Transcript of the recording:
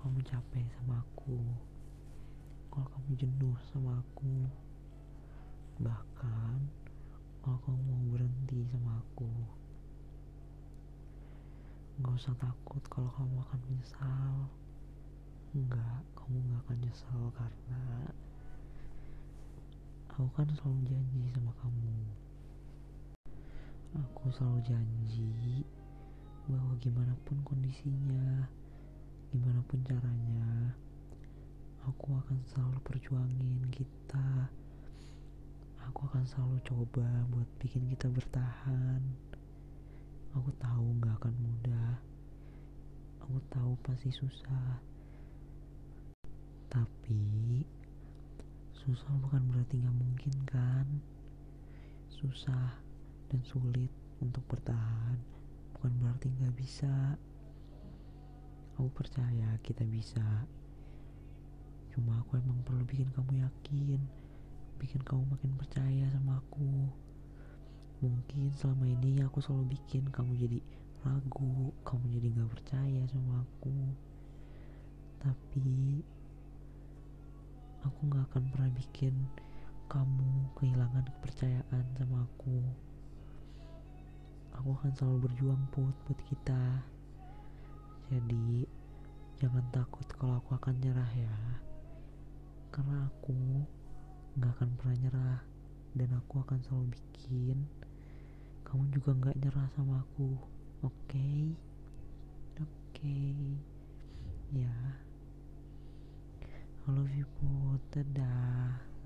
kamu capek sama aku kalau kamu jenuh sama aku bahkan kalau kamu mau berhenti sama aku nggak usah takut kalau kamu akan menyesal. Enggak kamu nggak akan nyesel karena aku kan selalu janji sama kamu. Aku selalu janji gimana pun kondisinya gimana pun caranya aku akan selalu perjuangin kita. Aku akan selalu coba buat bikin kita bertahan. Aku tahu nggak akan mudah. Aku tahu pasti susah. Tapi susah bukan berarti nggak mungkin kan? Susah dan sulit untuk bertahan berarti nggak bisa Aku percaya kita bisa. Cuma aku emang perlu bikin kamu yakin, bikin kamu makin percaya sama aku. Mungkin selama ini aku selalu bikin kamu jadi ragu, kamu jadi gak percaya sama aku. Tapi aku gak akan pernah bikin kamu kehilangan kepercayaan sama aku. Aku akan selalu berjuang put buat kita. Jadi jangan takut kalau aku akan nyerah ya. Karena aku nggak akan pernah nyerah dan aku akan selalu bikin kamu juga nggak nyerah sama aku. Oke? Okay? Oke. Okay. Ya. I love you, Dadah.